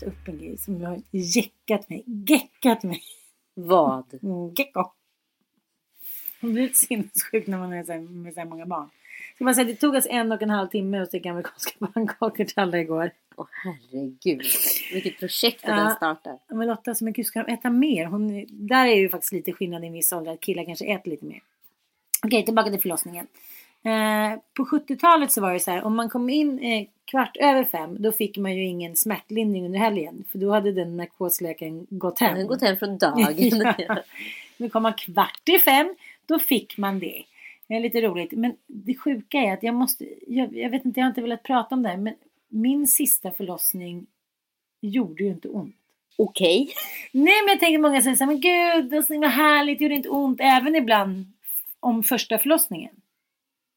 Ta upp en grej som har jäckat mig. Geckat mig. Vad? Mm, gecko. Man blir sinnessjuk när man är så här, med så här många barn. Ska man säga, det tog oss en och en halv timme att sticka amerikanska pannkakor till alla igår. Åh herregud. Vilket projekt att Ja. den startar. Men Lotta, så mycket ska de äta mer? Hon, där är ju faktiskt lite skillnad i en viss ålder. Att killar kanske äter lite mer. Okej, tillbaka till förlossningen. Eh, på 70-talet så var det så här. Om man kom in eh, kvart över fem. Då fick man ju ingen smärtlindring under helgen. För då hade den narkosläkaren gått hem. Den gått hem från dagen. ja. Men kom man kvart i fem. Då fick man det. Det är lite roligt. Men det sjuka är att jag måste. Jag, jag vet inte, jag har inte velat prata om det här. Men min sista förlossning gjorde ju inte ont. Okej. Nej men jag tänker många säger så här, men gud himla härligt, det gjorde inte ont. Även ibland om första förlossningen.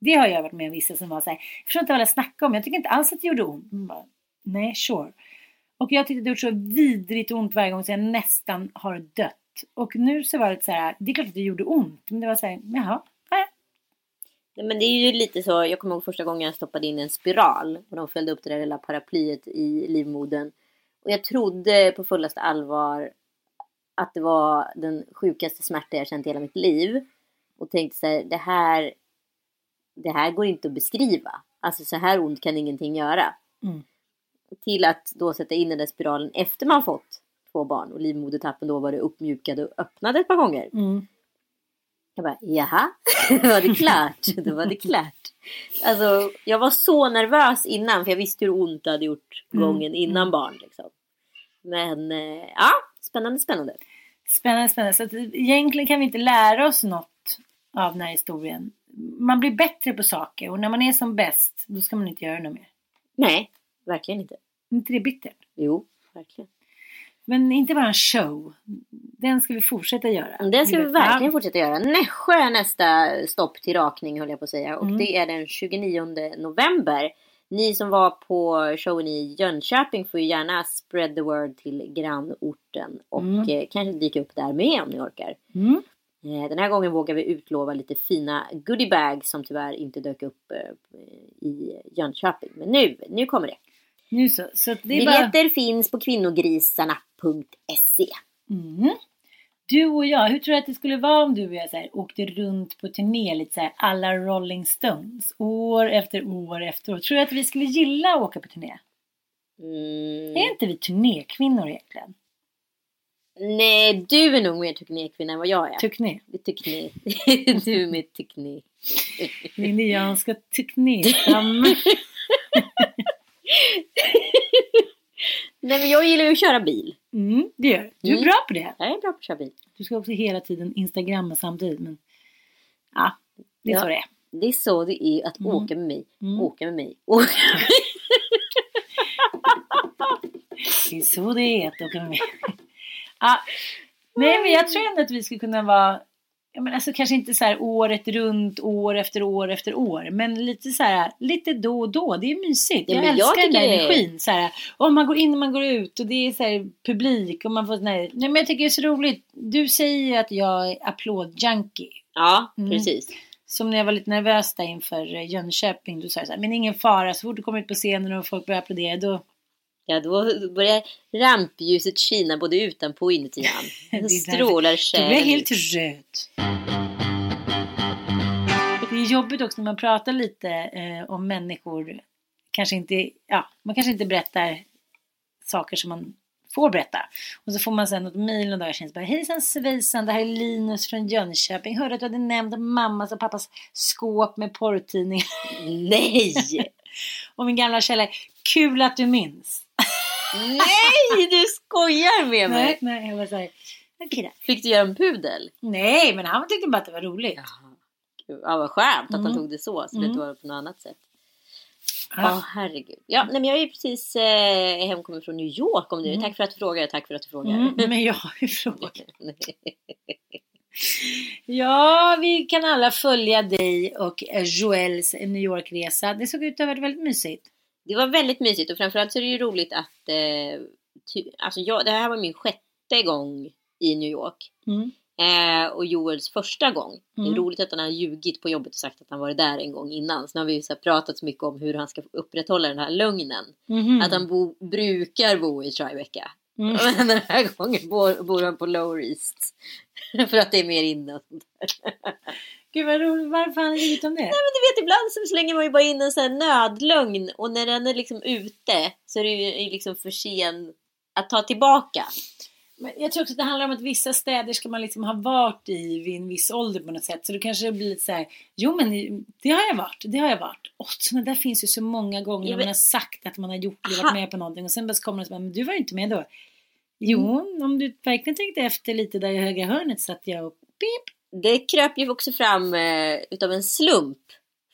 Det har jag varit med om vissa som var så här, jag förstår inte vad jag snackar om, jag tycker inte alls att det gjorde ont. Bara, Nej, sure. Och jag tyckte det gjorde så vidrigt ont varje gång så jag nästan har dött. Och nu så var det så här, det är klart att det gjorde ont, men det var så här, jaha, nej. Men det är ju lite så, jag kommer ihåg första gången jag stoppade in en spiral och de följde upp det där lilla paraplyet i livmodern. Och jag trodde på fullaste allvar att det var den sjukaste smärta jag känt i hela mitt liv. Och tänkte så här, det här, det här går inte att beskriva. Alltså så här ont kan ingenting göra. Mm. Till att då sätta in den där spiralen efter man fått två barn och livmodertappen då var det uppmjukad och öppnade ett par gånger. Mm. Jag bara, jaha, då var det klart. Då var det klart. Alltså, jag var så nervös innan för jag visste hur ont det hade gjort Mm, gången innan barn. Liksom. Men eh, ja, spännande, spännande. Spännande, spännande. Så att egentligen kan vi inte lära oss något av den här historien. Man blir bättre på saker och när man är som bäst då ska man inte göra något mer. Nej, verkligen inte. Inte det bittert? Jo, verkligen. Men inte bara en show. Den ska vi fortsätta göra. Den ska vi verkligen fortsätta göra. Nässjö är nästa stopp till rakning höll jag på att säga. Och Mm. det är den 29 november. Ni som var på showen i Jönköping får ju gärna spread the word till grannorten. Och Mm. eh, kanske dyka upp där med om ni orkar. Mm. Eh, Den här gången vågar vi utlova lite fina goodiebags som tyvärr inte dök upp eh, i Jönköping. Men nu, nu kommer det. Nu så. så det är bara... Biljetter finns på kvinnogrisarna.se. Mm. Du och jag, hur tror du att det skulle vara om du och jag så här, åkte runt på turné lite så här alla Rolling Stones år efter år efter år. Tror du att vi skulle gilla att åka på turné? Mm. Är inte vi turnékvinnor egentligen? Nej, du är nog mer turnékvinna än vad jag är. Turné. Turné. du är mer turné. Indianska turnéstamm. Nej men jag gillar ju att köra bil. Mm, det gör du. Du är Mm. bra på det. Jag är bra på att köra bil. Du ska också hela tiden instagramma samtidigt. Men ja, det är Ja. så det är. Det är så det är att Mm. åka med mig. Mm. Åka med mig. Åka med mig. Det är så det är att åka med. Ja. Nej men jag tror ändå att vi skulle kunna vara ja, men alltså kanske inte så här året runt, år efter år efter år. Men lite så här, lite då och då. Det är mysigt. Ja, jag jag älskar den där det energin. Så här, och man går in och man går ut och det är så här publik och man får nej. nej men jag tycker det är så roligt. Du säger att jag är applådjunkie. Ja, Mm. precis. Som när jag var lite nervös där inför eh, Jönköping. Då sa jag så här, men ingen fara. Så fort du kommer ut på scenen och folk börjar applådera då Ja, då börjar rampljuset skina både utanpå och inuti han. Därför- strålar Då själen blir helt röd. Det är jobbigt också när man pratar lite eh, om människor. Kanske inte, ja, man kanske inte berättar saker som man får berätta. Och så får man sen något mejl någon dag och bara Hejsan svejsan, det här är Linus från Jönköping. Hörde att du hade nämnt mammas och pappas skåp med porrtidningar. Nej! Och min gamla källa, kul att du minns. Nej, du skojar med mig! Nej, nej, jag var såhär, okej då. Fick du göra en pudel? Nej, men han tyckte bara att det var roligt. Gud, Ja, vad skönt att han Mm. tog det så, så det Mm. inte var på något annat sätt. Ja, Ja. herregud. Ja, nej, men jag är ju precis eh, hemkommen från New York om du. Mm. Tack för att du frågar, tack för att du frågar. Mm, men jag har ju frågat. Ja, vi kan alla följa dig och eh, Joels New York-resa. Det såg ut att ha varit väldigt mysigt. Det var väldigt mysigt och framförallt så är det ju roligt att eh, ty, alltså jag, det här var min sjätte gång i New York. Mm. Eh, och Joels första gång. Det Mm. är roligt att han har ljugit på jobbet och sagt att han varit där en gång innan. Så nu har vi ju så pratat så mycket om hur han ska upprätthålla den här lögnen. Mhm. Att han bo, brukar bo i Tribeca. Mm. Men den här gången bor, bor han på Lower East. För att det är mer inne. Och. Gud vad roligt. Varför har han ljugit om det? Men du vet ibland så slänger man ju bara in en sån här nödlögn. Och när den är liksom ute så är det ju liksom för sen att ta tillbaka. Men jag tror också att det handlar om att vissa städer ska man liksom ha varit i vid en viss ålder på något sätt. Så då kanske det blir lite så här, jo men det har jag varit, det har jag varit. Och sådana där finns ju så många gånger när man har sagt att man har gjort det, varit med på någonting och sen bara kommer det så här, men du var ju inte med då. Jo, om du verkligen tänkte efter lite där i högra hörnet satt jag och pip. Det kröp ju också fram eh, utav en slump.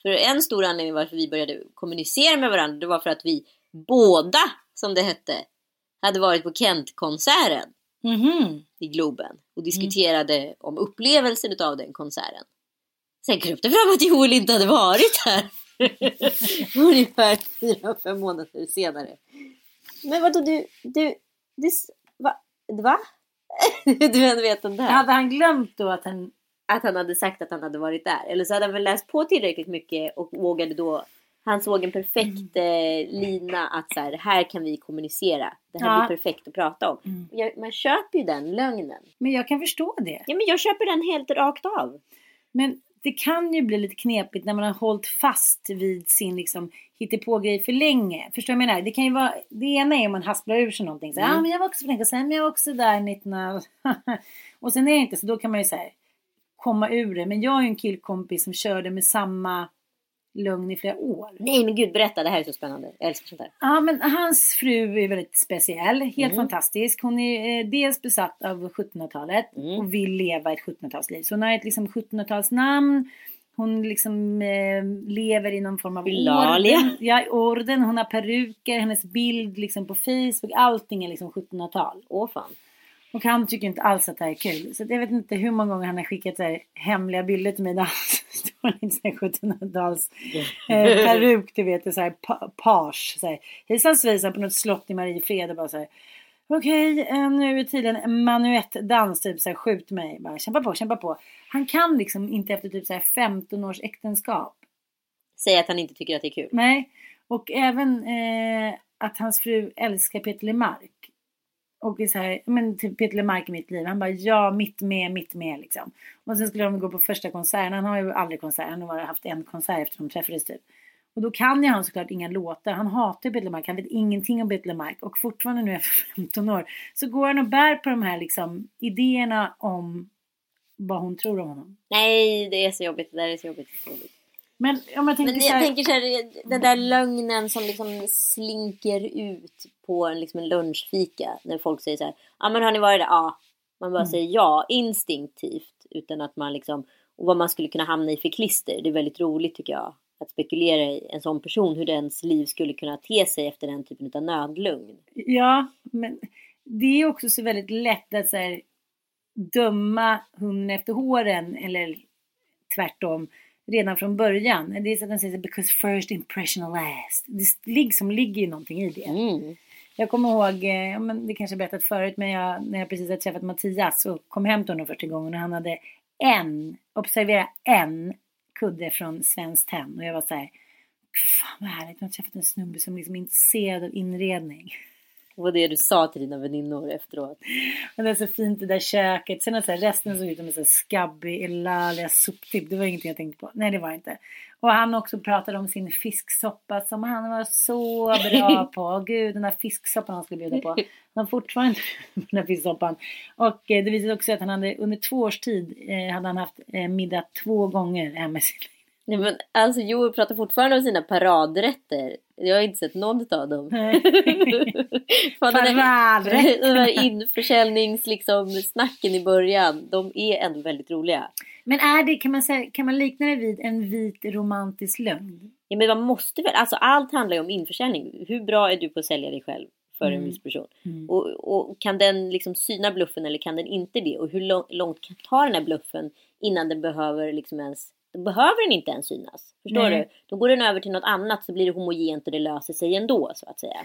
För en stor anledning varför vi började kommunicera med varandra det var för att vi båda, som det hette, hade varit på Kent-konserten Mhm. i Globen och diskuterade om upplevelsen utav den konserten. Sen kröp det fram att Joel inte hade varit här. Ungefär fyra, fem månader senare. Men vadå du, du, du, s- va? va? du vet den där. Hade han glömt då att han... att han hade sagt att han hade varit där. Eller så hade han väl läst på tillräckligt mycket och vågade då han såg en perfekt eh, lina att så här, här kan vi kommunicera. Det här Ja. blir perfekt att prata om. Mm. Och Jag, man köper ju den lögnen. Men jag kan förstå det. Ja men jag köper den helt rakt av. Men det kan ju bli lite knepigt när man har hållit fast vid sin liksom hittepågrej för länge. Förstår du vad jag menar? Det kan ju vara, det ena är om man hasplar ur sig någonting. Så, Mm. ah, men jag var också för länge sedan, men jag var också där 19... och sen är det inte så, då kan man ju här, komma ur det. Men jag är ju en killkompis som körde med samma lögn i flera år. Nej men gud berätta, det här är så spännande. Jag älskar sånt här. Ja, men hans fru är väldigt speciell, helt Mm. fantastisk. Hon är eh, dels besatt av 1700-talet Mm. och vill leva ett 1700-talsliv. Så hon har ett liksom 1700-talsnamn. Hon liksom eh, lever i någon form av orden. Ja, orden. Hon har peruker, hennes bild liksom på Facebook. Allting är liksom 1700-tal. Åh fan. Och han tycker inte alls att det här är kul. Så jag vet inte hur många gånger han har skickat så här hemliga bilder till mig där han står i en sån här 1700-tals eh, peruk, du vet, så här pa- page. Så här. Hejsan svejsan på något slott i Mariefred och bara så här. Okej, eh, nu är tydligen en manuettdans, typ så här, skjut mig. Bara, kämpa på, kämpa på. Han kan liksom inte efter typ så här 15 års äktenskap. Säg att han inte tycker att det är kul. Nej, och även eh, att hans fru älskar Peter Lemark. Och det är så här, men typ Peter Lemark i mitt liv. Han bara ja, mitt med, mitt med liksom. Och sen skulle de gå på första konserten. Han har ju aldrig konsert. Han har bara haft en konsert efter de träffades typ. Och då kan ju han såklart inga låtar. Han hatar ju Peter Lemark. Han vet ingenting om Peter Lemark. Och fortfarande nu efter 15 år så går han och bär på de här liksom idéerna om vad hon tror om honom. Nej, det är så jobbigt. Det där är så jobbigt. Det är så jobbigt. Men om man tänker Men jag här, tänker så här, den där lögnen som liksom slinker ut på en, liksom en lunchfika. När folk säger så här, ja men har ni varit där? Ja. Man bara Mm. säger ja, instinktivt. Utan att man liksom, och vad man skulle kunna hamna i för klister. Det är väldigt roligt tycker jag. Att spekulera i en sån person, hur dens liv skulle kunna te sig efter den typen av nödlugn. Ja, men det är också så väldigt lätt att så här, döma hunden efter håren eller tvärtom redan från början. Det är så att den säger så, because first impression last. Det liksom ligger ju någonting i det. Mm. Jag kommer ihåg, eh, ja, men det kanske jag berättat förut, men jag, när jag precis hade träffat Mattias och kom hem till honom första gången och han hade en, observera en kudde från Svenskt Tenn och jag var så här, fan vad härligt, jag har träffat en snubbe som liksom är intresserad av inredning. Var det du sa till dina väninnor efteråt. Och det är så fint det där köket. Sen så här, resten såg ut som en här skabbig, elaliga soptipp. Det var ingenting jag tänkte på. Nej, det var inte. Och han också pratade om sin fisksoppa som han var så bra på. Gud, den där fisksoppan han skulle bjuda på. Han har fortfarande den där fisksoppan. Och eh, det visade också att han hade under två års tid eh, hade han haft eh, middag två gånger hemma i sin Nej, men alltså Joel pratar fortfarande om sina paradrätter. Jag har inte sett någon av dem. Fan, den, här, Paradrätter. den här införsäljnings liksom, snacken i början, de är ändå väldigt roliga. Men är det, kan man, säga, kan man likna det vid en vit romantisk lögn? Ja, men man måste väl, alltså allt handlar ju om införsäljning. Hur bra är du på att sälja dig själv för en Mm. viss person? Mm. Och, och kan den liksom syna bluffen eller kan den inte det? Och hur lång, långt kan ta den här bluffen innan den behöver liksom ens då behöver den inte ens synas. Förstår Nej. du? Då går den över till något annat så blir det homogent och det löser sig ändå så att säga.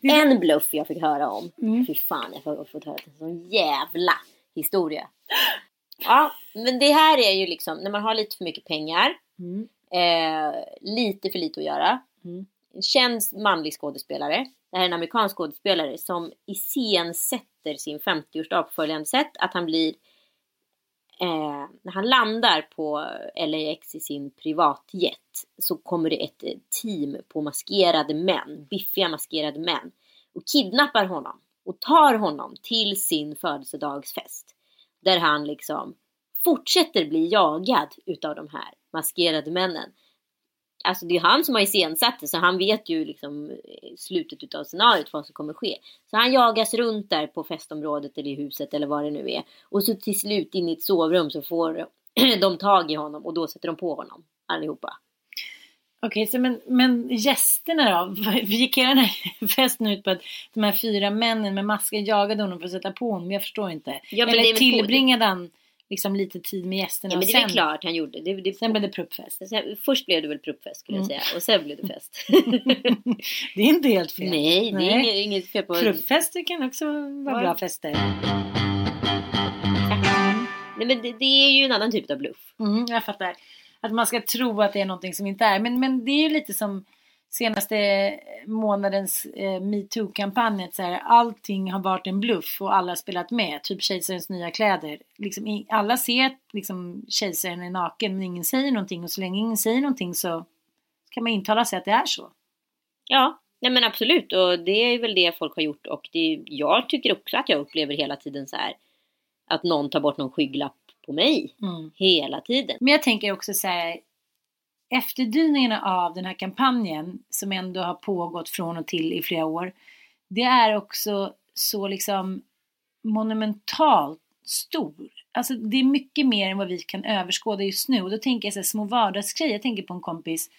Det- En bluff jag fick höra om. Mm. Fy fan, jag har fått höra en sån jävla historia. Ja, men det här är ju liksom när man har lite för mycket pengar, Mm. eh, lite för lite att göra. Mm. En känd manlig skådespelare. Det här är en amerikansk skådespelare som iscensätter sin 50-årsdag på följande sätt. Att han blir eh, när han landar på LAX i sin privatjet så kommer det ett eh, team på maskerade män, biffiga maskerade män och kidnappar honom och tar honom till sin födelsedagsfest. Där han liksom fortsätter bli jagad utav de här maskerade männen. Alltså det är han som har iscensatt det så han vet ju liksom eh, slutet utav scenariot vad som kommer ske. Så han jagas runt där på festområdet eller i huset eller vad det nu är. Och så till slut in i ett sovrum så får de tag i honom och då sätter de på honom allihopa. Okej, så men, men gästerna då? Gick hela den här festen ut på att de här fyra männen med masker jagade honom för att sätta på honom? Jag förstår inte. Ja, Eller tillbringade han liksom lite tid med gästerna Ja men det är sen, klart han gjorde. Det, det, sen blev det pruppfest? sen, först blev det väl pruppfest skulle jag Mm. säga och sen blev det fest. Det är inte helt fel. Nej, det är Nej. inget, inget fel på... Pruppfester kan också vara Ja. bra fester. Nej men det, det är ju en annan typ av bluff. Mm, jag fattar. Att man ska tro att det är någonting som inte är. Men, men det är ju lite som senaste månadens eh, metoo-kampanj. att så här, Allting har varit en bluff och alla har spelat med. Typ kejsarens nya kläder. Liksom, alla ser att liksom, kejsaren är naken men ingen säger någonting. Och så länge ingen säger någonting så kan man intala sig att det är så. Ja, nej men absolut och det är väl det folk har gjort och det, jag tycker också att jag upplever hela tiden så här att någon tar bort någon skygglapp på mig Mm. hela tiden. Men jag tänker också så här. Efterdyningarna av den här kampanjen som ändå har pågått från och till i flera år. Det är också så liksom monumentalt stor. Alltså det är mycket mer än vad vi kan överskåda just nu. Och då tänker jag så här små vardagsgrejer. Jag tänker på en kompis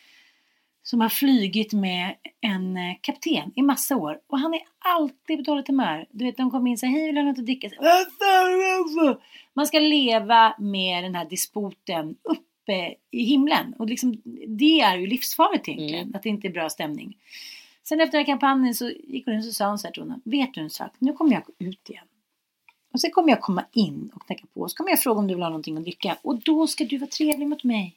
som har flygit med en eh, kapten i massa år. Och han är alltid på dåligt humör. Du vet, de kommer in och säger hej, vill du ha något att dricka? Alltså. Man ska leva med den här dispoten uppe i himlen. Och liksom, det är ju livsfarligt egentligen, Mm. att det inte är bra stämning. Sen efter den här kampanjen så gick hon in och så sa hon så här till honom, vet du en sak, nu kommer jag gå ut igen. Och sen kommer jag komma in och knacka på. Så kommer jag fråga om du vill ha någonting att dricka. Och då ska du vara trevlig mot mig.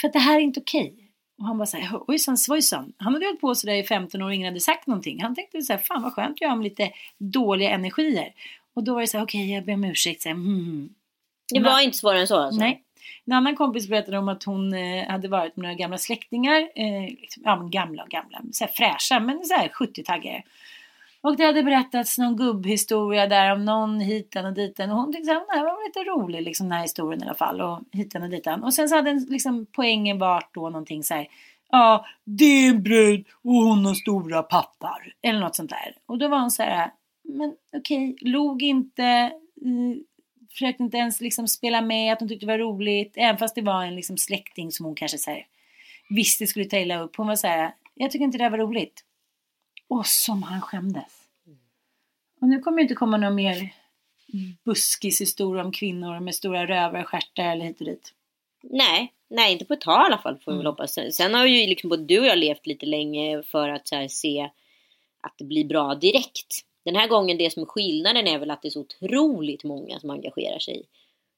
För att det här är inte okej. Och han bara såhär, ojsan svojsan. Han hade hållit på sådär i 15 år och ingen hade sagt någonting. Han tänkte såhär, fan vad skönt jag har med lite dåliga energier. Och då var det såhär, okej jag ber om ursäkt. Så här, mm. Det var inte svårare än så alltså? Nej. En annan kompis berättade om att hon eh, hade varit med några gamla släktingar. Eh, liksom, ja, men gamla och gamla. Så här fräscha, men så här 70-taggare. Och det hade berättats någon gubbhistoria där om någon hitan och ditan. Och hon tyckte att det här var lite rolig, liksom, den här historien i alla fall. Och hitan och ditan. Och sen så hade den, liksom, poängen varit då någonting så här. Ja, det är en brud och hon har stora pappar. Eller något sånt där. Och då var hon så här. Men okej, log inte. Försökte inte ens liksom spela med att hon tyckte det var roligt. Även fast det var en liksom släkting som hon kanske så här, visste skulle ta illa upp. Hon var så här, jag tycker inte det här var roligt. Och som han skämdes. Och nu kommer det inte komma några mer buskishistoria om kvinnor med stora rövar, stjärtar eller hit och dit. Nej, nej inte på ett tag i alla fall får vi väl Mm. hoppas. Sen, sen har ju liksom både du och jag levt lite länge för att här, se att det blir bra direkt. Den här gången det som är skillnaden är väl att det är så otroligt många som engagerar sig.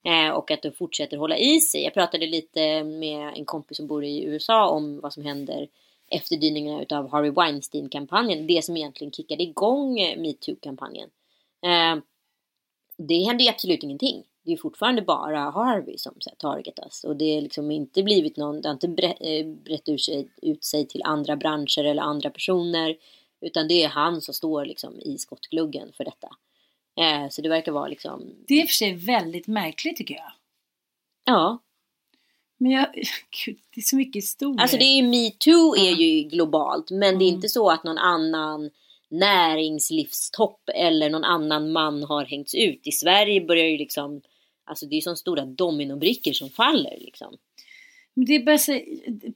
Eh, och att de fortsätter hålla i sig. Jag pratade lite med en kompis som bor i USA om vad som händer efterdyningarna utav Harvey Weinstein-kampanjen. Det som egentligen kickade igång eh, metoo-kampanjen. Eh, det händer ju absolut ingenting. Det är fortfarande bara Harvey som så här, targetas. Och det är liksom inte blivit någon, det har inte eh, brett ut sig, ut sig till andra branscher eller andra personer. Utan det är han som står liksom i skottgluggen för detta. Eh, så det verkar vara liksom, Det är i och för sig väldigt märkligt tycker jag. ja. Men jag, gud, det är så mycket historier. Alltså det är ju metoo är ju globalt. Men det är Mm. inte så att någon annan näringslivstopp eller någon annan man har hängts ut. I Sverige börjar ju liksom, alltså det är ju som stora dominobrickor som faller liksom. Det är bara så,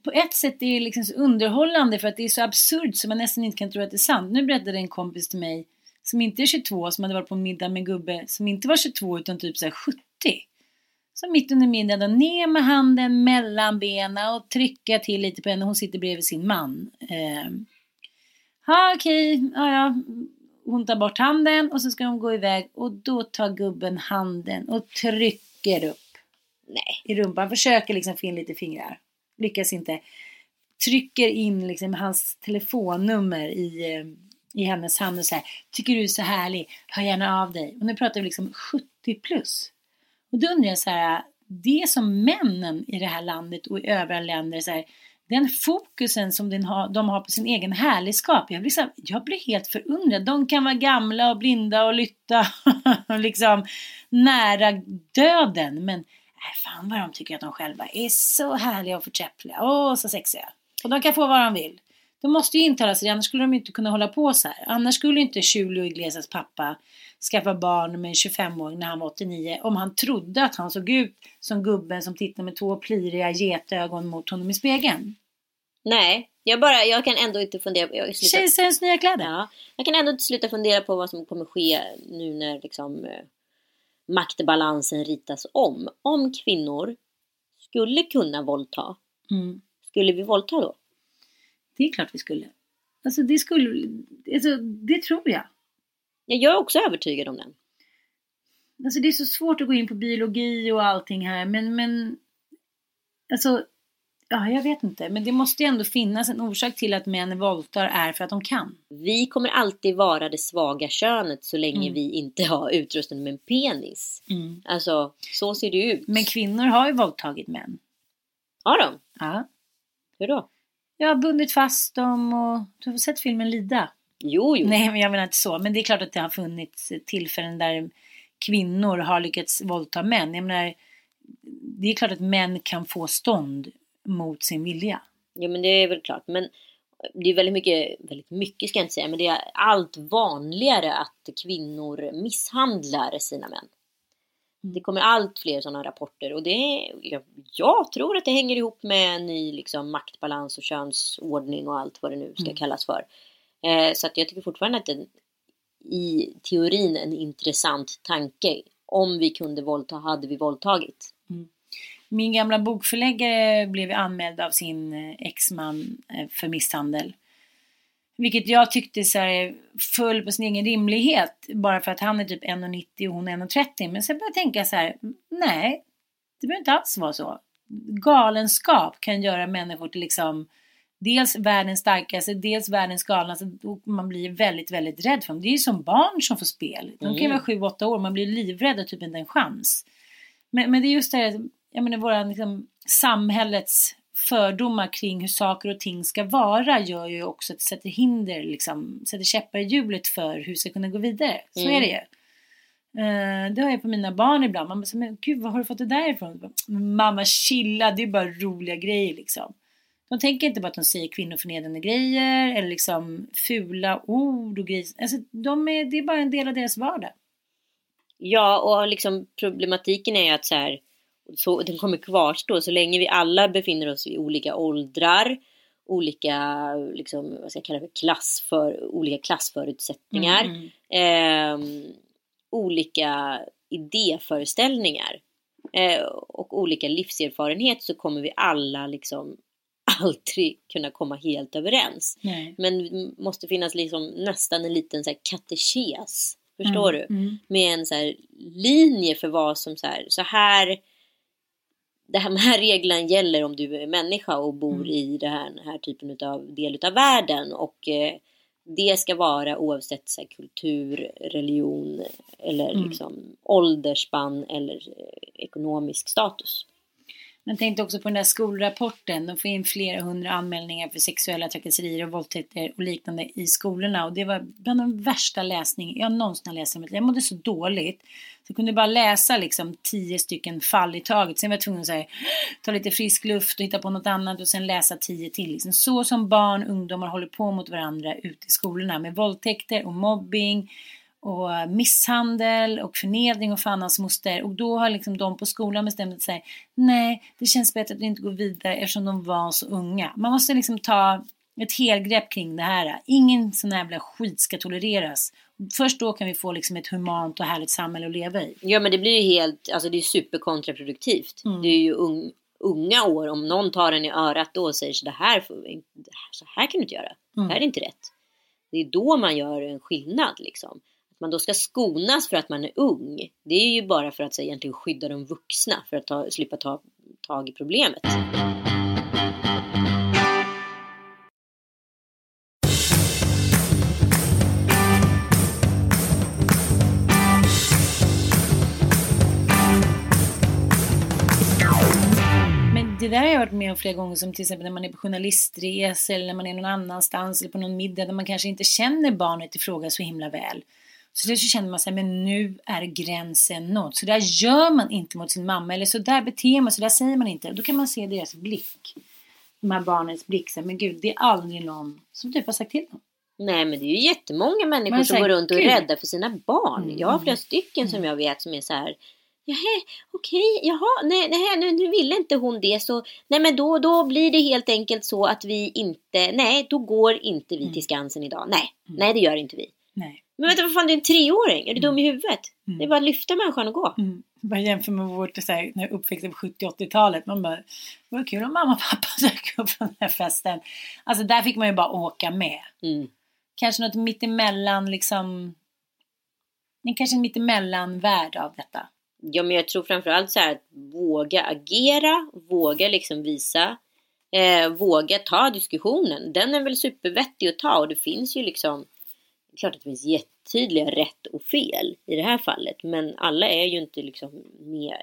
på ett sätt är det liksom så underhållande för att det är så absurt så man nästan inte kan tro att det är sant. Nu berättade en kompis till mig som inte är 22 som hade varit på middag med en gubbe som inte var 22 utan typ så här 70. Så mitt under middagen ner med handen mellan benen och trycka till lite på henne. Hon sitter bredvid sin man. Eh, ja okej, ja, ja. Hon tar bort handen och så ska de gå iväg och då tar gubben handen och trycker upp Nej. i rumpan. Försöker liksom få in lite fingrar. Lyckas inte. Trycker in liksom hans telefonnummer i, eh, i hennes hand och säger Tycker du är så härlig? Hör gärna av dig. Och nu pratar vi liksom 70 plus. Och då undrar jag så här. Det som männen i det här landet och i övriga länder så här, den fokusen som den har, de har på sin egen härligskap. Jag blir, så här, jag blir helt förundrad. De kan vara gamla och blinda och lytta och liksom nära döden. Men Nej, fan vad de tycker att de själva är så härliga och förträffliga. Åh, så sexiga. Och de kan få vad de vill. De måste ju intala sig det, annars skulle de inte kunna hålla på så här. Annars skulle inte Julio Iglesias pappa skaffa barn med en 25-åring när han var 89 om han trodde att han såg ut som gubben som tittar med två pliriga getögon mot honom i spegeln. Nej, jag bara, jag kan ändå inte fundera, slutar, Kejsarens nya kläder. ja, jag kan ändå inte sluta fundera på vad som kommer ske nu när liksom eh, maktbalansen ritas om. Om kvinnor skulle kunna våldta, Mm. skulle vi våldta då? Det är klart vi skulle. Alltså det skulle, alltså det tror jag. Ja, jag är också övertygad om den. Alltså det är så svårt att gå in på biologi och allting här men, men alltså ja jag vet inte men det måste ju ändå finnas en orsak till att män våldtar är för att de kan. Vi kommer alltid vara det svaga könet så länge Mm. vi inte har utrustning med en penis. Alltså, så ser det ut. Men kvinnor har ju våldtagit män. Har de? Ja. Hur då? Jag har bundit fast dem och du har sett filmen Lida? Jo, jo. Nej men jag menar inte så men det är klart att det har funnits tillfällen där kvinnor har lyckats våldta män. Jag menar det är klart att män kan få stånd mot sin vilja. Ja men det är väl klart. Men det är väldigt mycket, väldigt mycket ska jag inte säga, men det är allt vanligare att kvinnor misshandlar sina män. Det kommer allt fler sådana rapporter och det är, jag, jag tror att det hänger ihop med en ny liksom, maktbalans och könsordning och allt vad det nu ska Mm. kallas för. Eh, så att jag tycker fortfarande att det i teorin en intressant tanke. Om vi kunde våldta hade vi våldtagit. Min gamla bokförläggare blev anmäld av sin eh, exman eh, för misshandel. Vilket jag tyckte så här, föll på sin egen rimlighet. Bara för att han är typ 1,90 och hon är 1,30. Men sen började jag tänka så här. Nej, det behöver inte alls vara så. Galenskap kan göra människor till liksom dels världens starkaste, dels världens galnaste. Och man blir väldigt, väldigt rädd för dem. Det är ju som barn som får spel. De kan ju Mm. vara 7-8 år. Man blir livrädd och typ inte en chans. Men, men det är just det här, jag menar våra liksom, samhällets fördomar kring hur saker och ting ska vara gör ju också att det sätter hinder, liksom, sätter käppar i hjulet för hur vi ska kunna gå vidare. Så Mm. är det ju. Uh, det har jag på mina barn ibland. Man så, men gud vad har du fått det där ifrån? Mamma chilla, det är bara roliga grejer liksom. De tänker inte bara att de säger kvinnoförnedrande grejer eller liksom fula ord och grejer. Alltså, de är, det är bara en del av deras vardag. Ja, och liksom problematiken är ju att så här, så, den kommer kvarstå så länge vi alla befinner oss i olika åldrar, olika, liksom, vad ska jag kalla det, klass för, olika klassförutsättningar. Mm, mm. Ehm, olika idéföreställningar eh, och olika livserfarenhet så kommer vi alla liksom aldrig kunna komma helt överens. Nej. Men det måste finnas liksom nästan en liten så här katekes. Förstår Mm, du? mm. Med en så här linje för vad som så här, så här det här, de här reglerna gäller om du är människa och bor Mm. i det här, den här typen av del av världen. Och eh, det ska vara oavsett så här, kultur, religion eller Mm. liksom åldersspann eller eh, ekonomisk status. Men tänkte också på den där skolrapporten. De får in flera hundra anmälningar för sexuella trakasserier och våldtäkter och liknande i skolorna. Och det var bland de värsta läsning jag någonsin har läst. i mitt liv. Jag mådde så dåligt. Så jag kunde bara läsa liksom tio stycken fall i taget. Sen var jag tvungen att här, ta lite frisk luft och hitta på något annat och sen läsa tio till. Liksom. Så som barn och ungdomar håller på mot varandra ute i skolorna med våldtäkter och mobbing och misshandel och förnedring och fan hans moster. Och då har liksom de på skolan bestämt sig, nej, det känns bättre att inte går vidare eftersom de var så unga. Man måste liksom ta ett helgrepp kring det här. Ingen sån här jävla skit ska tolereras. Först då kan vi få liksom ett humant och härligt samhälle att leva i. Ja men det blir ju helt, alltså det är superkontraproduktivt. Mm. Det är ju ung, unga år, om någon tar en i örat då och säger så det här, får vi, inte- det här, så här kan du inte göra. Mm. Det här är inte rätt. Det är då man gör en skillnad liksom. Att man då ska skonas för att man är ung. Det är ju bara för att så, egentligen skydda de vuxna för att ta, slippa ta tag i problemet. Men det där har jag varit med om flera gånger som till exempel när man är på journalistresor eller när man är någon annanstans eller på någon middag där man kanske inte känner barnet i fråga så himla väl. Så slut så känner man sig, men nu är gränsen nådd. Så där gör man inte mot sin mamma eller så där beter man, så där säger man inte. Då kan man se deras blick. De här barnens blick, så men gud det är aldrig någon som typ har sagt till dem. Nej men det är ju jättemånga människor Men som går runt och är rädda för sina barn. Mm. Jag har flera stycken som jag vet som är så här. Jaha, okej, jaha, nej, nej nu, nu ville inte hon det så, nej men då, då blir det helt enkelt så att vi inte, nej då går inte vi till Skansen idag. Nej, nej det gör inte vi. Nej. Men vänta vad fan du är en treåring, är du dum i huvudet? Det är bara att lyfta människan och gå. Mm. Bara jämför med vårt så här, när jag uppväxte på 70-80-talet. Man bara, vad kul om mamma och pappa dök upp på den här festen. Alltså där fick man ju bara åka med. Mm. Kanske något mittemellan liksom. Men kanske en mittemellan värld av detta. Ja men jag tror framförallt så här att våga agera, våga liksom visa, eh, våga ta diskussionen. Den är väl supervettig att ta och det finns ju liksom, det är klart att det finns jättetydliga rätt och fel i det här fallet. Men alla är ju inte liksom med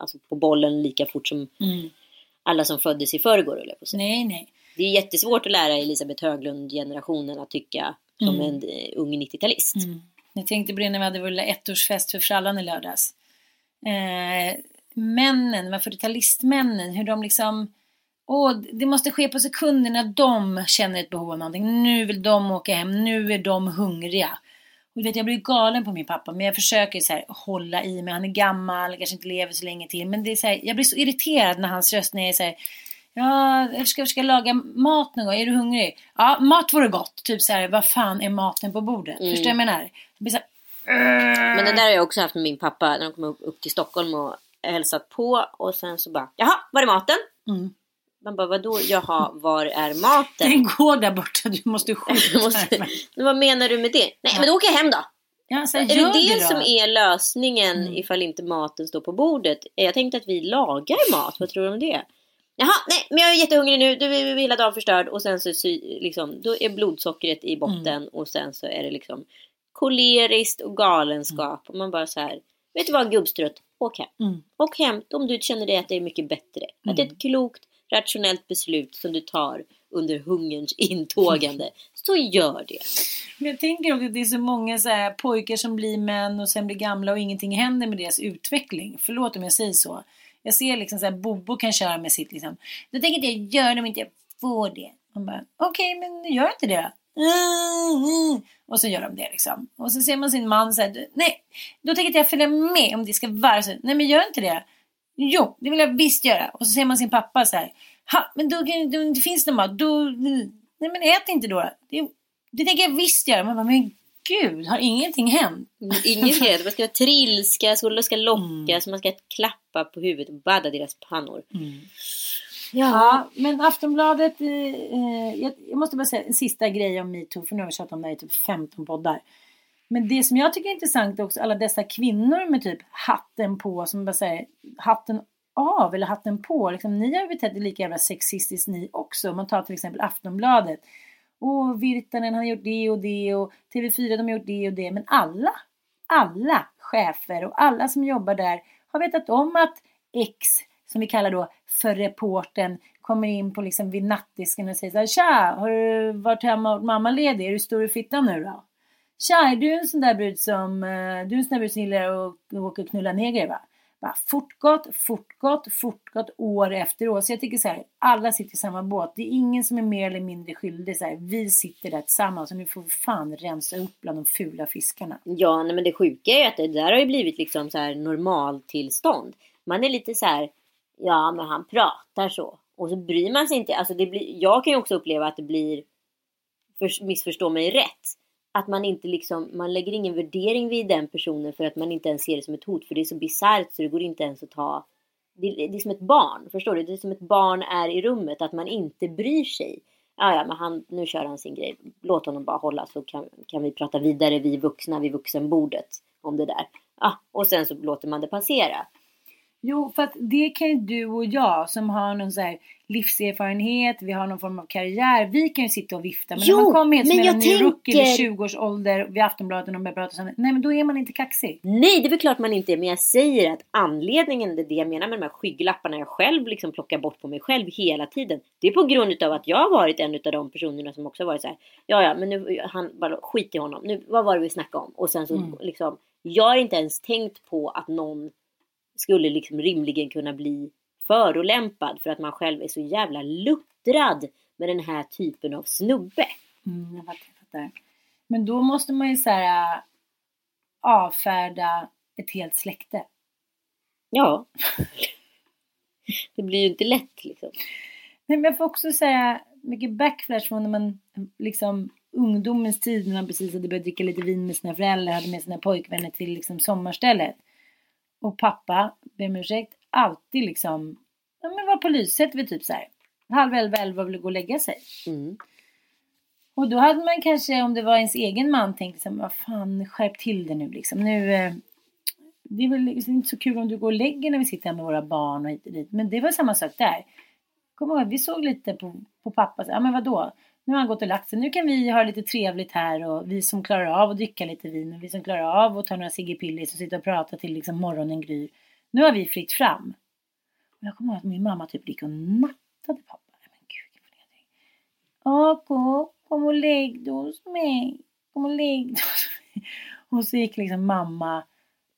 alltså på bollen lika fort som alla som föddes i förrgår jag på. Nej, nej. Det är jättesvårt att lära Elisabeth Höglund-generationen att tycka som Mm. en eh, ung 90-talist. Mm. Jag tänkte på det när vi hade vår lilla ettårsfest för frallan i lördags. Eh, männen, vad 40-talistmännen, hur de liksom Åh, det måste ske på sekunder när de känner ett behov av någonting. Nu vill de åka hem, nu är de hungriga. Och vet, jag blir galen på min pappa, men jag försöker så här, hålla i mig. Han är gammal, kanske inte lever så länge till. Men det är så här, jag blir så irriterad när hans röst när jag är så här, Ja, jag ska, jag ska laga mat någon gång. Är du hungrig? Ja, mat vore gott. Typ så här, vad fan är maten på bordet? Mm. Förstår du vad jag menar? Jag här, Men det där har jag också haft med min pappa när de kom upp, upp till Stockholm och hälsat på och sen så bara Jaha, var är maten? Mm. Man bara vadå? Jaha, var är maten? Den går där borta, du måste skjuta måste, men vad menar du med det? Nej men då åker jag hem då! Ja, så Är det det då. som är lösningen Mm. ifall inte maten står på bordet? Jag tänkte att vi lagar mat, vad tror du om det? Jaha, nej men jag är jättehungrig nu, du är hela dagen förstörd och sen så liksom, då är blodsockret i botten Mm. och sen så är det liksom koleriskt och galenskap och man bara så här, vet du vad gubbstrutt, åk hem. Mm. Åk hem om du känner dig att det är mycket bättre. Att det är Mm. ett klokt, rationellt beslut som du tar under hungerns intågande. Så gör det. Men jag tänker också att det är så många så här, pojkar som blir män och sen blir gamla och ingenting händer med deras utveckling. Förlåt om jag säger så. Jag ser liksom så här, Bobo kan köra med sitt liksom. Då tänker jag inte jag gör det om inte jag får det. Man bara, okej men gör inte det. Mm, mm. Och så gör de det liksom. Och så ser man sin man så här, nej, då tänker inte jag följa med om det ska vara så. Nej men gör inte det. Jo, det vill jag visst göra. Och så ser man sin pappa så här, ha, men då, då det finns någon mat, då, nej men ät inte då. Det, det tänker jag visst göra. Man bara, men gud, har ingenting hänt? Ingen ska Man ska trilska, skolor ska lockas, man ska klappa på huvudet och badda deras pannor. Ja, men Aftonbladet, eh, eh, jag, jag måste bara säga en sista grej om metoo, för nu har vi tjatat om det här i typ 15 poddar. Men det som jag tycker är intressant är också alla dessa kvinnor med typ hatten på, som bara säger hatten av eller hatten på. Liksom, ni har ju betett er lika jävla sexistiskt ni också. Om man tar till exempel Aftonbladet. Och Virtanen har gjort det och det och TV4 de har gjort det och det. Men alla, alla chefer och alla som jobbar där har vetat om att X, som vi kallar då för reporten, kommer in på liksom vid nattdisken och säger så här, Tja, har du varit hemma och mamma ledig? Är du stor i fittan nu då? Tja, är du en sån där brud som, eh, du är en sån där brud som gillar att åka och knulla negrer. va? Bara fortgått, fortgått, fortgått år efter år. Så jag tycker så här, alla sitter i samma båt. Det är ingen som är mer eller mindre skyldig. Så här, vi sitter där tillsammans och nu får vi fan rensa upp bland de fula fiskarna. Ja, nej, men det sjuka är ju att det där har ju blivit liksom så här normaltillstånd. Man är lite så här, ja men han pratar så. Och så bryr man sig inte. Alltså det blir, jag kan ju också uppleva att det blir, för, missförstå mig rätt, att man inte liksom, man lägger ingen värdering vid den personen för att man inte ens ser det som ett hot. För det är så bisarrt så det går inte ens att ta. Det, det är som ett barn, förstår du? Det är som ett barn är i rummet, att man inte bryr sig. Ja, ja, men han, nu kör han sin grej. Låt honom bara hålla så kan, kan vi prata vidare, vi vuxna vid vuxenbordet om det där. Ja, och sen så låter man det passera. Jo, för att det kan ju du och jag som har någon så här livserfarenhet, vi har någon form av karriär, vi kan ju sitta och vifta. Men Jo, när man kommer hit som en ny rookie vid tänker- 20 års ålder vid Aftonbladet och de börjar prata här, nej men då är man inte kaxig. Nej, det är väl klart man inte är. Men jag säger att anledningen, det är det jag menar med de här skygglapparna jag själv liksom plockar bort på mig själv hela tiden. Det är på grund av att jag har varit en av de personerna som också varit så här. Ja, ja, men nu, han, bara skit i honom. Nu, vad var det vi snackade om? Och sen så Mm. liksom, jag har inte ens tänkt på att någon skulle liksom rimligen kunna bli förolämpad för att man själv är så jävla luttrad med den här typen av snubbe. Mm, jag fattar, jag fattar. Men då måste man ju så här äh, avfärda ett helt släkte. Ja. Det blir ju inte lätt liksom. Nej, men jag får också säga mycket backflash från när man liksom ungdomens tid när man precis hade börjat dricka lite vin med sina föräldrar, hade med sina pojkvänner till liksom sommarstället. Och pappa, ber om ursäkt, alltid liksom, ja men var på lyset vid typ så här halv elva, elva och ville gå och lägga sig. Mm. Och då hade man kanske, om det var ens egen man, tänkt liksom, vad fan, skärp till det nu liksom. Nu, eh, det är väl liksom inte så kul om du går och lägger när vi sitter här med våra barn och hit och dit. Men det var samma sak där. Kom ihåg, vi såg lite på, på pappa, ja men vadå? Nu har han gått och lagt sig, nu kan vi ha lite trevligt här och vi som klarar av att dricka lite vin och vi som klarar av att ta några Pillis och sitta och prata till liksom morgonen gryr. Nu har vi fritt fram. Och jag kommer ihåg att min mamma typ gick och nattade pappa. Men gud, vilken förnedring. Ako, kom och lägg dig hos mig. Kom och lägg dig hos mig. Och så gick liksom mamma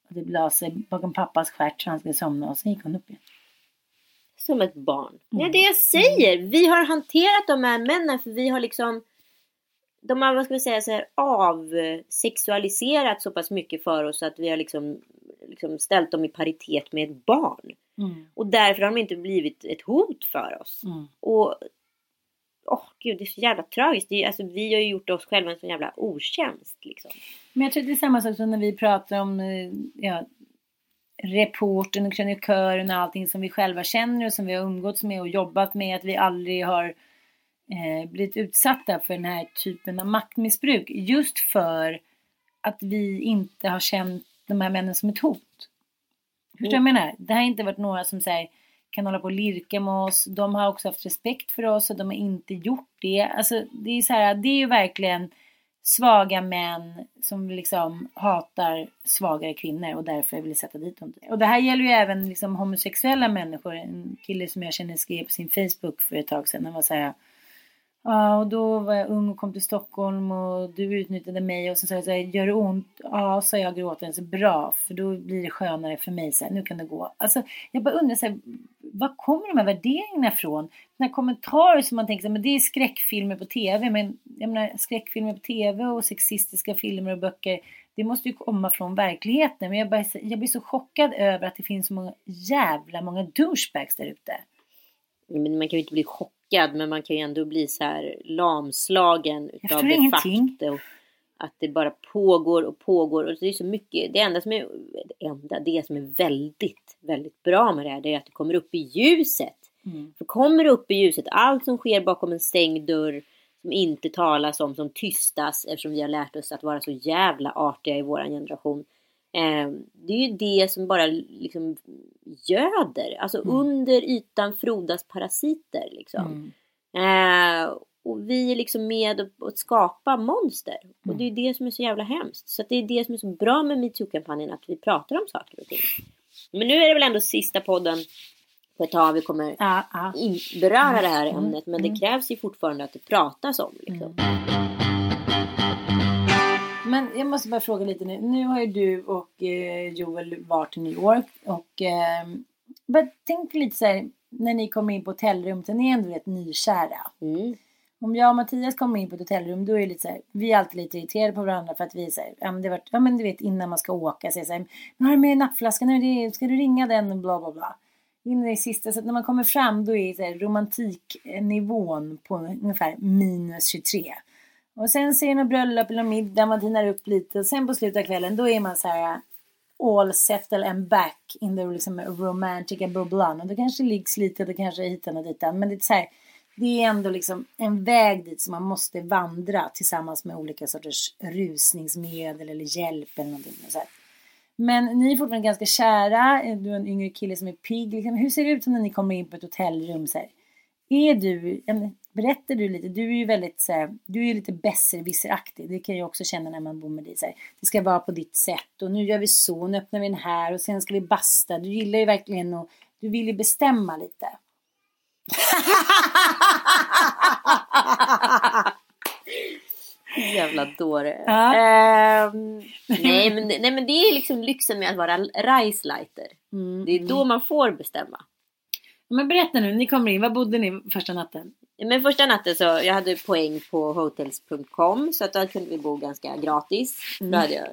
och det la sig bakom pappas stjärt så han skulle somna och sen gick hon upp igen. Som ett barn. Mm. Ja, det jag säger. Vi har hanterat de här männen för vi har liksom de har, vad ska vi säga, så här, avsexualiserat så pass mycket för oss att vi har liksom, liksom ställt dem i paritet med ett barn. Mm. Och därför har de inte blivit ett hot för oss. Mm. Och åh gud, det är så jävla tragiskt. Det är, alltså, vi har ju gjort oss själva en sån jävla otjänst. Liksom. Men jag tror det är samma sak som när vi pratar om eh, ja, reporten och krönikören och allting som vi själva känner och som vi har umgåtts med och jobbat med. Att vi aldrig har eh, blivit utsatta för den här typen av maktmissbruk. Just för att vi inte har känt de här männen som ett hot. Förstår vad jag menar? Det har inte varit några som säger kan hålla på och lirka med oss. De har också haft respekt för oss och de har inte gjort det. Alltså det är så här, det är ju verkligen svaga män som liksom hatar svagare kvinnor och därför vill sätta dit dem. Och det här gäller ju även liksom homosexuella människor. En kille som jag känner skrev på sin Facebook för ett tag sedan. Han var så här, Ja, och då var jag ung och kom till Stockholm och du utnyttjade mig och så sa jag så här, gör det ont? Ja, sa jag gråtande, så bra, för då blir det skönare för mig, så här, nu kan det gå. Alltså, jag bara undrar så här, var kommer de här värderingarna ifrån? Den här kommentarer som man tänker så här, men det är skräckfilmer på tv, men jag menar skräckfilmer på tv och sexistiska filmer och böcker, det måste ju komma från verkligheten. Men jag, bara, jag blir så chockad över att det finns så många jävla många douchebags där ute. Men man kan ju inte bli chockad men man kan ju ändå bli så här lamslagen utav det ingenting. faktum. Att det bara pågår och pågår. Och det är så mycket. Det enda som är, det enda, det som är väldigt, väldigt bra med det här, det är att det kommer upp i ljuset. Mm. För kommer det upp i ljuset, allt som sker bakom en stängd dörr, som inte talas om, som tystas eftersom vi har lärt oss att vara så jävla artiga i våran generation. Eh, det är ju det som bara liksom göder. Alltså under ytan frodas parasiter liksom. Mm. Eh, och vi är liksom med och, och skapa monster. Och det är det som är så jävla hemskt. Så det är det som är så bra med metoo-kampanjen, att vi pratar om saker och ting. Men nu är det väl ändå sista podden på ett tag vi kommer Ja, ja. beröra det här ämnet. Men det krävs ju fortfarande att det pratas om. Liksom. Men jag måste bara fråga lite nu. Nu har ju du och eh, Joel varit i New York. Och eh, bara tänk lite så här. När ni kommer in på hotellrum. Ni är ändå rätt nykära. Mm. Om jag och Mattias kommer in på ett hotellrum. Då är det lite så här. Vi är alltid lite irriterade på varandra. För att vi här. Ja men, det var, ja, men du vet innan man ska åka. Det så här. Men har du med nappflaskan? Nu det- Ska du ringa den? Och bla bla bla. In i det sista. Så att när man kommer fram. Då är så här, romantiknivån på ungefär minus 23. Och sen ser något bröllop eller middag, man tinar upp lite och sen på slutet av kvällen då är man så här uh, all settle and back in the liksom romantica bubblan. Och då kanske liggs lite, det kanske är hitan och ditan. Men det är så här, det är ändå liksom en väg dit som man måste vandra tillsammans med olika sorters rusningsmedel eller hjälp eller någonting. Så här. Men ni är fortfarande ganska kära, du är en yngre kille som är pigg. Liksom. Hur ser det ut när ni kommer in på ett hotellrum? Så här? Är du, en? Berättar du lite, du är ju väldigt så här, du är ju lite besserwisseraktig. Det kan jag också känna när man bor med dig. Så här, det ska vara på ditt sätt och nu gör vi så, nu öppnar vi den här och sen ska vi basta. Du gillar ju verkligen och du vill ju bestämma lite. Jävla dåre. Ja. Ehm, nej, men, nej men det är liksom lyxen med att vara Reisleiter. Det är då man får bestämma. Men berätta nu, ni kommer in, var bodde ni första natten? Men första natten så jag hade poäng på hotels.com så att då kunde vi bo ganska gratis. Då hade jag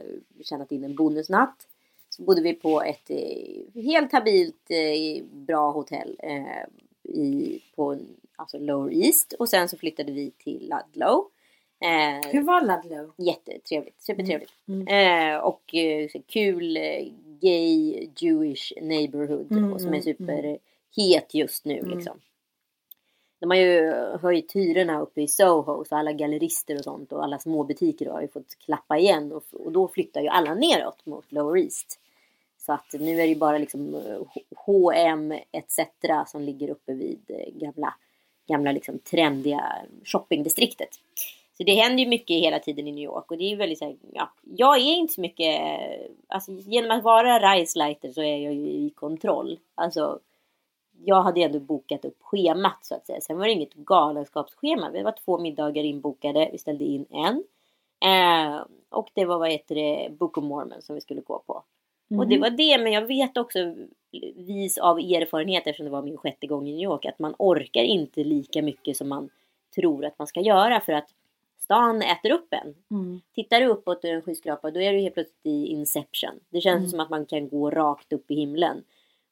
tjänat in en bonusnatt. Så bodde vi på ett eh, helt habilt eh, bra hotell eh, i, på alltså Lower East. Och sen så flyttade vi till Ludlow. Eh, Hur var Ludlow? Jättetrevligt, supertrevligt. Eh, och eh, kul gay Jewish neighborhood Mm, och som är mm, superhet just nu liksom. De har ju höjt hyrorna uppe i Soho så alla gallerister och sånt och alla småbutiker har ju fått klappa igen och, och då flyttar ju alla neråt mot Lower East. Så att nu är det ju bara liksom eh, H&M etc. som ligger uppe vid eh, gamla, gamla liksom trendiga shoppingdistriktet. Så det händer ju mycket hela tiden i New York och det är ju väldigt så här, ja, jag är inte så mycket, alltså genom att vara Reisleiter så är jag ju i kontroll. Alltså jag hade ändå bokat upp schemat så att säga. Sen var det inget galenskapsschema. Det var två middagar inbokade. Vi ställde in en. Eh, och det var vad heter det, Book of Mormon som vi skulle gå på. Och det var det, men jag vet också vis av erfarenhet eftersom det var min sjätte gång i New York att man orkar inte lika mycket som man tror att man ska göra för att stan äter upp en. Mm. Tittar du uppåt ur en skyskrapa då är du helt plötsligt i Inception. Det känns som att man kan gå rakt upp i himlen.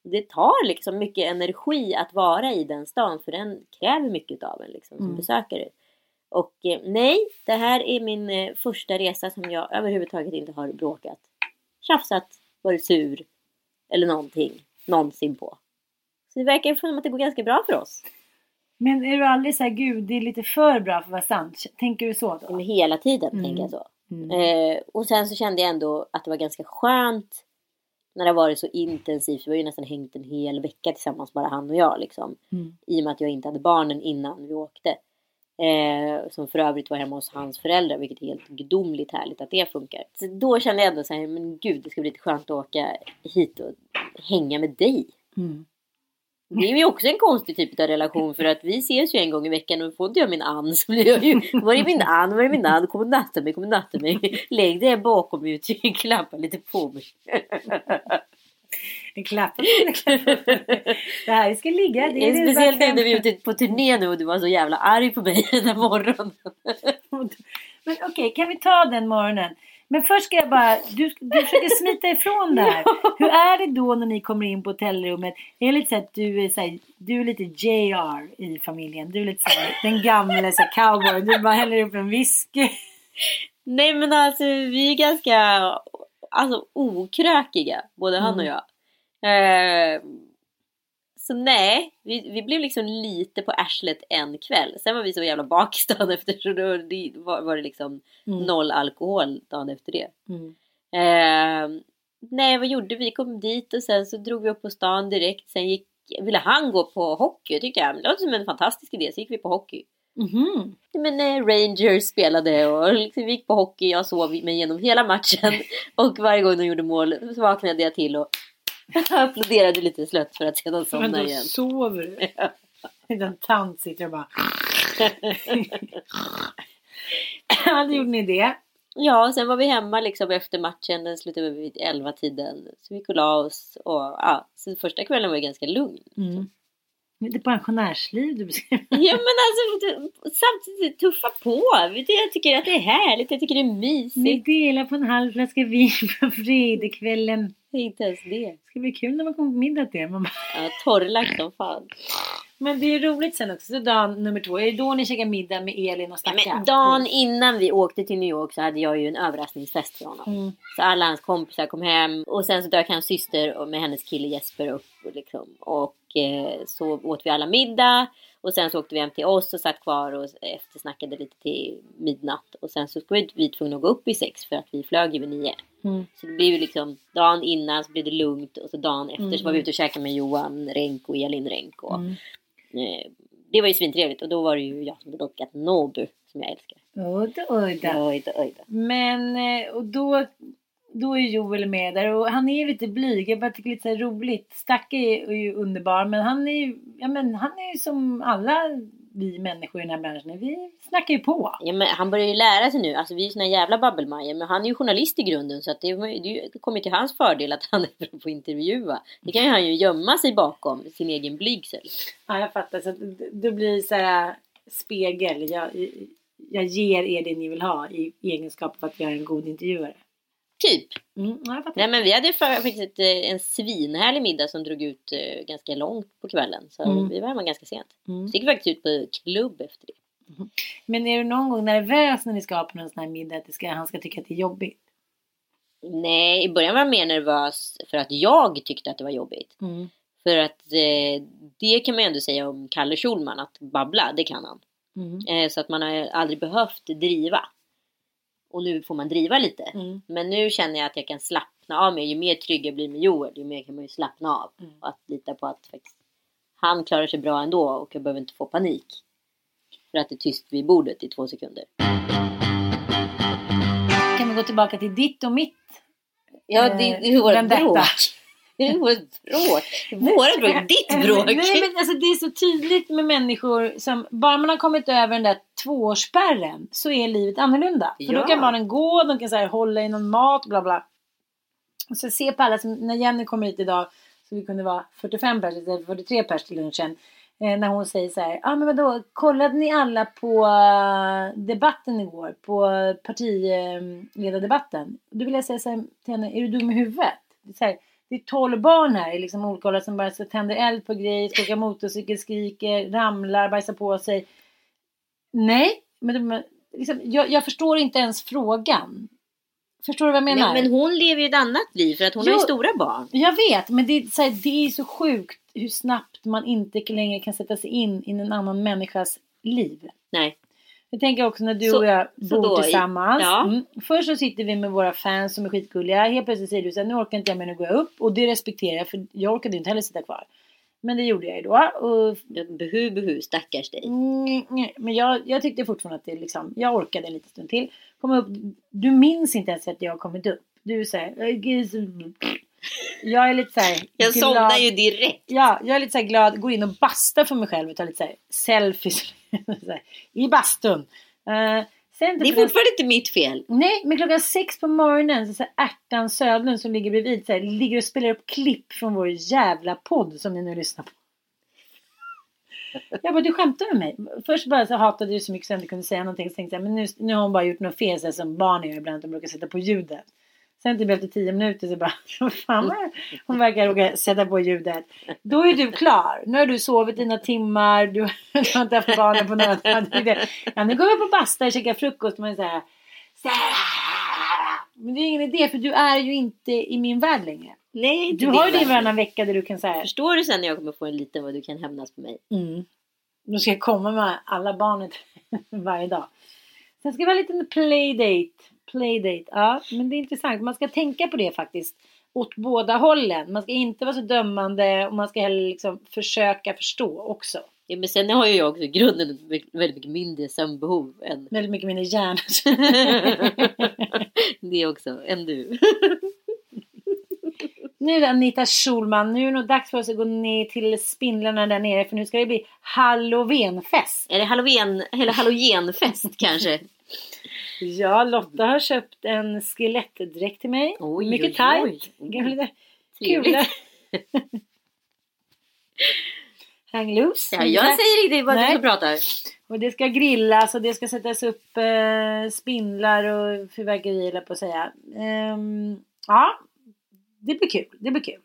Det tar liksom mycket energi att vara i den stan för den kräver mycket av en liksom, som besökare. Och eh, nej, det här är min eh, första resa som jag överhuvudtaget inte har bråkat, tjafsat, varit sur eller någonting någonsin på. Så det verkar som att det går ganska bra för oss. Men är du aldrig så här, gud det är lite för bra för att vara sant? Tänker du så då? Men hela tiden tänker jag så. Eh, och sen så kände jag ändå att det var ganska skönt när det har varit så intensivt. Vi har ju nästan hängt en hel vecka tillsammans, bara han och jag liksom. I och med att jag inte hade barnen innan vi åkte. Eh, som för övrigt var hemma hos hans föräldrar, vilket är helt gudomligt härligt att det funkar. Så då kände jag ändå så här, men gud det ska bli lite skönt att åka hit och hänga med dig. Mm. Det är ju också en konstig typ av relation för att vi ses ju en gång i veckan och får inte jag min and så blir jag ju Var är min and? Var är min and? Kom och natta mig, kom och natta mig. Lägg dig bakom mig och klappa lite på mig. En klapp på mig, klapp på mig. Det här ska ligga. Det är det Speciellt när vi är ute på turné nu och du var så jävla arg på mig den morgonen. Men okej, kan vi ta den morgonen? Men först ska jag bara, du, du försöker smita ifrån det här. Hur är det då när ni kommer in på hotellrummet? Är det lite så att du är, så här, du är lite JR i familjen? Du är lite så här, den gamla så här, cowboy. Du bara häller upp en whisky. Nej men alltså vi är ganska alltså, okrökiga, både han och Mm. jag. Eh, så nej, vi, vi blev liksom lite på arslet en kväll. Sen var vi så jävla bakis dagen efter så då det var, var det liksom Mm. noll alkohol dagen efter det. Mm. Eh, nej, vad gjorde vi? Vi kom dit och sen så drog vi upp på stan direkt. Sen gick, ville han gå på hockey, tyckte jag. Det låter som en fantastisk idé. Så gick vi på hockey. Mhm. Men eh, Rangers spelade och liksom vi gick på hockey. Jag sov mig genom hela matchen. Och varje gång de gjorde mål så vaknade jag till och applåderade lite slött för att sedan Men somna då igen. sover du. En tant sitter och bara... ja, då gjorde ni det. Ja, sen var vi hemma liksom efter matchen. Den slutade vid 11 tiden. Så vi gick och la oss. Och, ja, så första kvällen var ju ganska lugn. Mm. Lite pensionärsliv du beskriver. Ja men alltså samtidigt tuffa på. Jag tycker att det är härligt. Jag tycker det är Ni mysigt. delar på en halv flaska vin på fredagskvällen. Det är inte ens det. Det ska bli kul när man kommer på middag till er. Man bara, Ja, torrlagt som fan. Men det är roligt sen också. Så dag nummer två. Är det då ni käkar middag med Elin och Ja, Stacka? men dagen innan vi åkte till New York så hade jag ju en överraskningsfest för honom. Mm. Så alla hans kompisar kom hem och sen så dök hans syster med hennes kille Jesper upp. Och, liksom. och eh, så åt vi alla middag. Och sen så åkte vi hem till oss och satt kvar och eftersnackade lite till midnatt. Och sen så var vi tvungna att gå upp i sex för att vi flög ju vid nio. Mm. Så det blev ju liksom dagen innan så blev det lugnt och så dagen efter så var vi Mm. ute och käkade med Johan Renck och Elin Renck. Och, Mm. eh, det var ju svintrevligt och då var det ju jag som hade dockat Nobu som jag älskar. Udda, udda. Oj då, oj då. Men eh, och då, då är Joel med där och han är lite blyg. Jag bara tycker det är lite så här roligt. Stacke är ju underbar men han är ju, ja, men han är ju som alla vi människor i den här branschen. Vi snackar ju på. Ja, men han börjar ju lära sig nu. Alltså vi är såna jävla babbelmajor. Men han är ju journalist i grunden. Så att det, det, kommer till hans fördel att han är bra på att intervjua. Det kan ju han ju gömma sig bakom. Sin egen blygsel. Ja, jag fattar. Så det blir så här spegel. Jag, jag ger er det ni vill ha i egenskap av att jag är en god intervjuare. Typ. Mm. Nej men vi hade faktiskt eh, en svinhärlig middag som drog ut eh, ganska långt på kvällen. Så Mm. vi var hemma ganska sent. Mm. Så gick vi faktiskt ut på klubb efter det. Men är du någon gång nervös när ni ska på någon sån här middag att ska, han ska tycka att det är jobbigt? Nej, i början var jag mer nervös för att jag tyckte att det var jobbigt. Mm. För att eh, det kan man ju ändå säga om Kalle Schulman, att babbla, det kan han. Mm. Eh, så att man har aldrig behövt driva. Och nu får man driva lite. Mm. Men nu känner jag att jag kan slappna av mig. Ju mer trygg jag blir med Joel, ju mer kan man ju slappna av. Mm. Och att lita på att faktiskt, han klarar sig bra ändå och jag behöver inte få panik. För att det är tyst vid bordet i två sekunder. Kan vi gå tillbaka till ditt och mitt? Ja, Eh, det, det är vårt vendetta. bråk. Det är vårt bråk. Våra bråk, ditt bråk. Nej, men alltså, det är så tydligt med människor som, bara man har kommit över den där tvåårsspärren så är livet annorlunda. För då Ja. kan barnen gå, de kan så här, hålla i någon mat, bla bla. Och så se på alla, som, när Jenny kommer hit idag så vi kunde vara 45 pers för 43 pers till lunchen. Eh, när hon säger så här, ja ah, men vadå, kollade ni alla på eh, debatten igår? På partiledardebatten? Då vill jag säga så här till henne, är du dum i huvudet? Så här, det är 12 barn här i liksom olika åldrar som bara så tänder eld på grejer, ska åka motorcykel, skriker, ramlar, bajsar på sig. Nej, men det, liksom, jag, jag förstår inte ens frågan. Förstår du vad jag menar? Nej, men hon lever ju ett annat liv för att hon har ju Jo. stora barn. Jag vet, men det är, så här, det är så sjukt hur snabbt man inte längre kan sätta sig in i en annan människas liv. Nej. Jag tänker också när du Så- och jag bor tillsammans. ja. Mm. Först så sitter vi med våra fans som är skitgulliga. Helt plötsligt säger du så här, nu orkar inte jag mer, nu går jag upp. Och det respekterar jag, för jag orkade inte heller sitta kvar. Men det gjorde jag ju då. Och, Behu, behu, stackars dig. mm, men jag, jag tyckte fortfarande att det liksom, jag orkade en liten stund till. Kom upp, du minns inte ens att jag har kommit upp. Du säger, jag är lite så här Jag glad. somnar ju direkt. Ja, jag är lite så här glad, går in och bastar för mig själv och tar lite så här selfies så i bastun. Uh, sen Det är fortfarande inte mitt fel. Nej, men klockan sex på morgonen så, så här, Ärtan Södlund som ligger bredvid så här, ligger och spelar upp klipp från vår jävla podd som ni nu lyssnar på. Jag bara, du skämtar med mig? Först bara så hatade du så mycket så jag inte kunde säga någonting. Så tänkte jag, men nu, nu har hon bara gjort något fel så här, som barn gör ibland. De brukar sätta på ljudet. Sen typ efter tio minuter så bara, fan vad hon verkar råka sätta på ljudet. Då är du klar. Nu har du sovit dina timmar. Du, har inte haft barnen på dagar. Ja, nu går vi på basta och käkar frukost. Man här, Men det är ingen idé för du är ju inte i min värld längre. Nej, Du det har ju din varannan vecka där du kan säga Förstår du sen när jag kommer få en liten vad du kan hämnas på mig? mm. Nu ska jag komma med alla barnet varje dag. Sen ska vi ha en liten playdate. Playdate, ja men det är intressant. Man ska tänka på det faktiskt. Åt båda hållen. Man ska inte vara så dömande och man ska heller liksom försöka förstå också. Ja, men sen har ju jag också i grunden väldigt mycket mindre sömnbehov än Väldigt mycket mindre hjärna. det också, än du. Nu är det Anita Schulman, nu är det nog dags för oss att gå ner till spindlarna där nere för nu ska det bli halloweenfest. Är det halloween, eller halogenfest kanske? Ja, Lotta har köpt en skelettdräkt till mig. Oj, Mycket oj, tajt. oj. Trevligt. kul. Hang loose. Ja, jag säger inte vad du Nej. som pratar. Och det ska grillas och det ska sättas upp eh, spindlar och fyrverkerier på att säga. Ehm, ja, det blir kul. Det blir kul.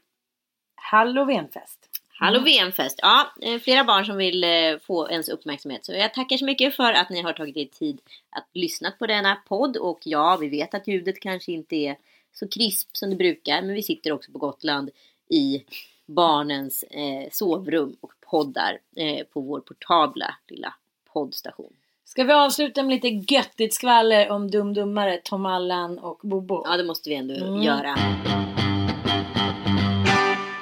Halloweenfest. Halloweenfest. Ja, eh, flera barn som vill eh, få ens uppmärksamhet. Så jag tackar så mycket för att ni har tagit er tid att lyssna på denna podd. Och ja, vi vet att ljudet kanske inte är så krisp som det brukar. Men vi sitter också på Gotland i barnens eh, sovrum och poddar eh, på vår portabla lilla poddstation. Ska vi avsluta med lite göttigt skvaller om Dum Dummare, Tom Allan och Bobo? Ja, det måste vi ändå Mm. göra.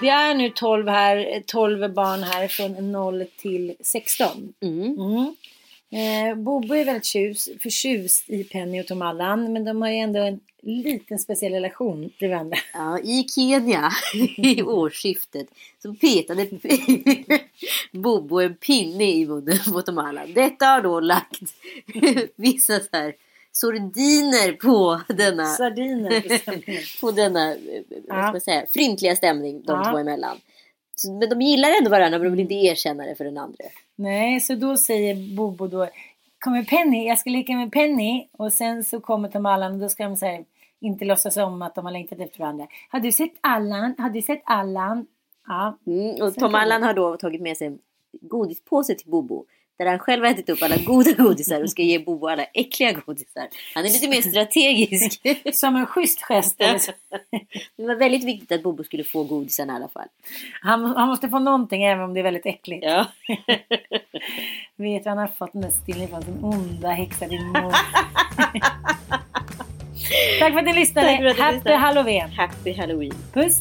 Det är nu 12 här, 12 barn här från 0 till 16. Mm. Mm. Eh, Bobo är väldigt tjus, förtjust i Penny och Tom Allan men de har ju ändå en liten speciell relation till varandra. Ja, i Kenya i årsskiftet så petade Bobo en pinne i munnen på Tom Allan. Detta har då lagt vissa så här sordiner på denna, Sardiner på denna eh, vad ska man säga, fryntliga stämning de Ja. två emellan. Så, men de gillar ändå varandra men de vill inte erkänna det för den andra. Nej, så då säger Bobo då Kommer Penny, jag ska leka med Penny och sen så kommer Tom Allan och då ska de säga inte låtsas om att de har längtat efter varandra. Har du sett Allan? Har du sett Allan? Ja, Mm, och Tom Allan har då tagit med sig en godispåse till Bobo. Där han själv har ätit upp alla goda godisar och ska ge Bobo alla äckliga godisar. Han är lite mer strategisk. som en schysst gest. Det var väldigt viktigt att Bobo skulle få godisen i alla fall. Han, han måste få någonting även om det är väldigt äckligt. Ja. Vet du, han har fått den där stillen från sin onda häxa din mor. Tack för att ni lyssnade. Att ni Happy lyssnade. Halloween. Happy Halloween. Puss.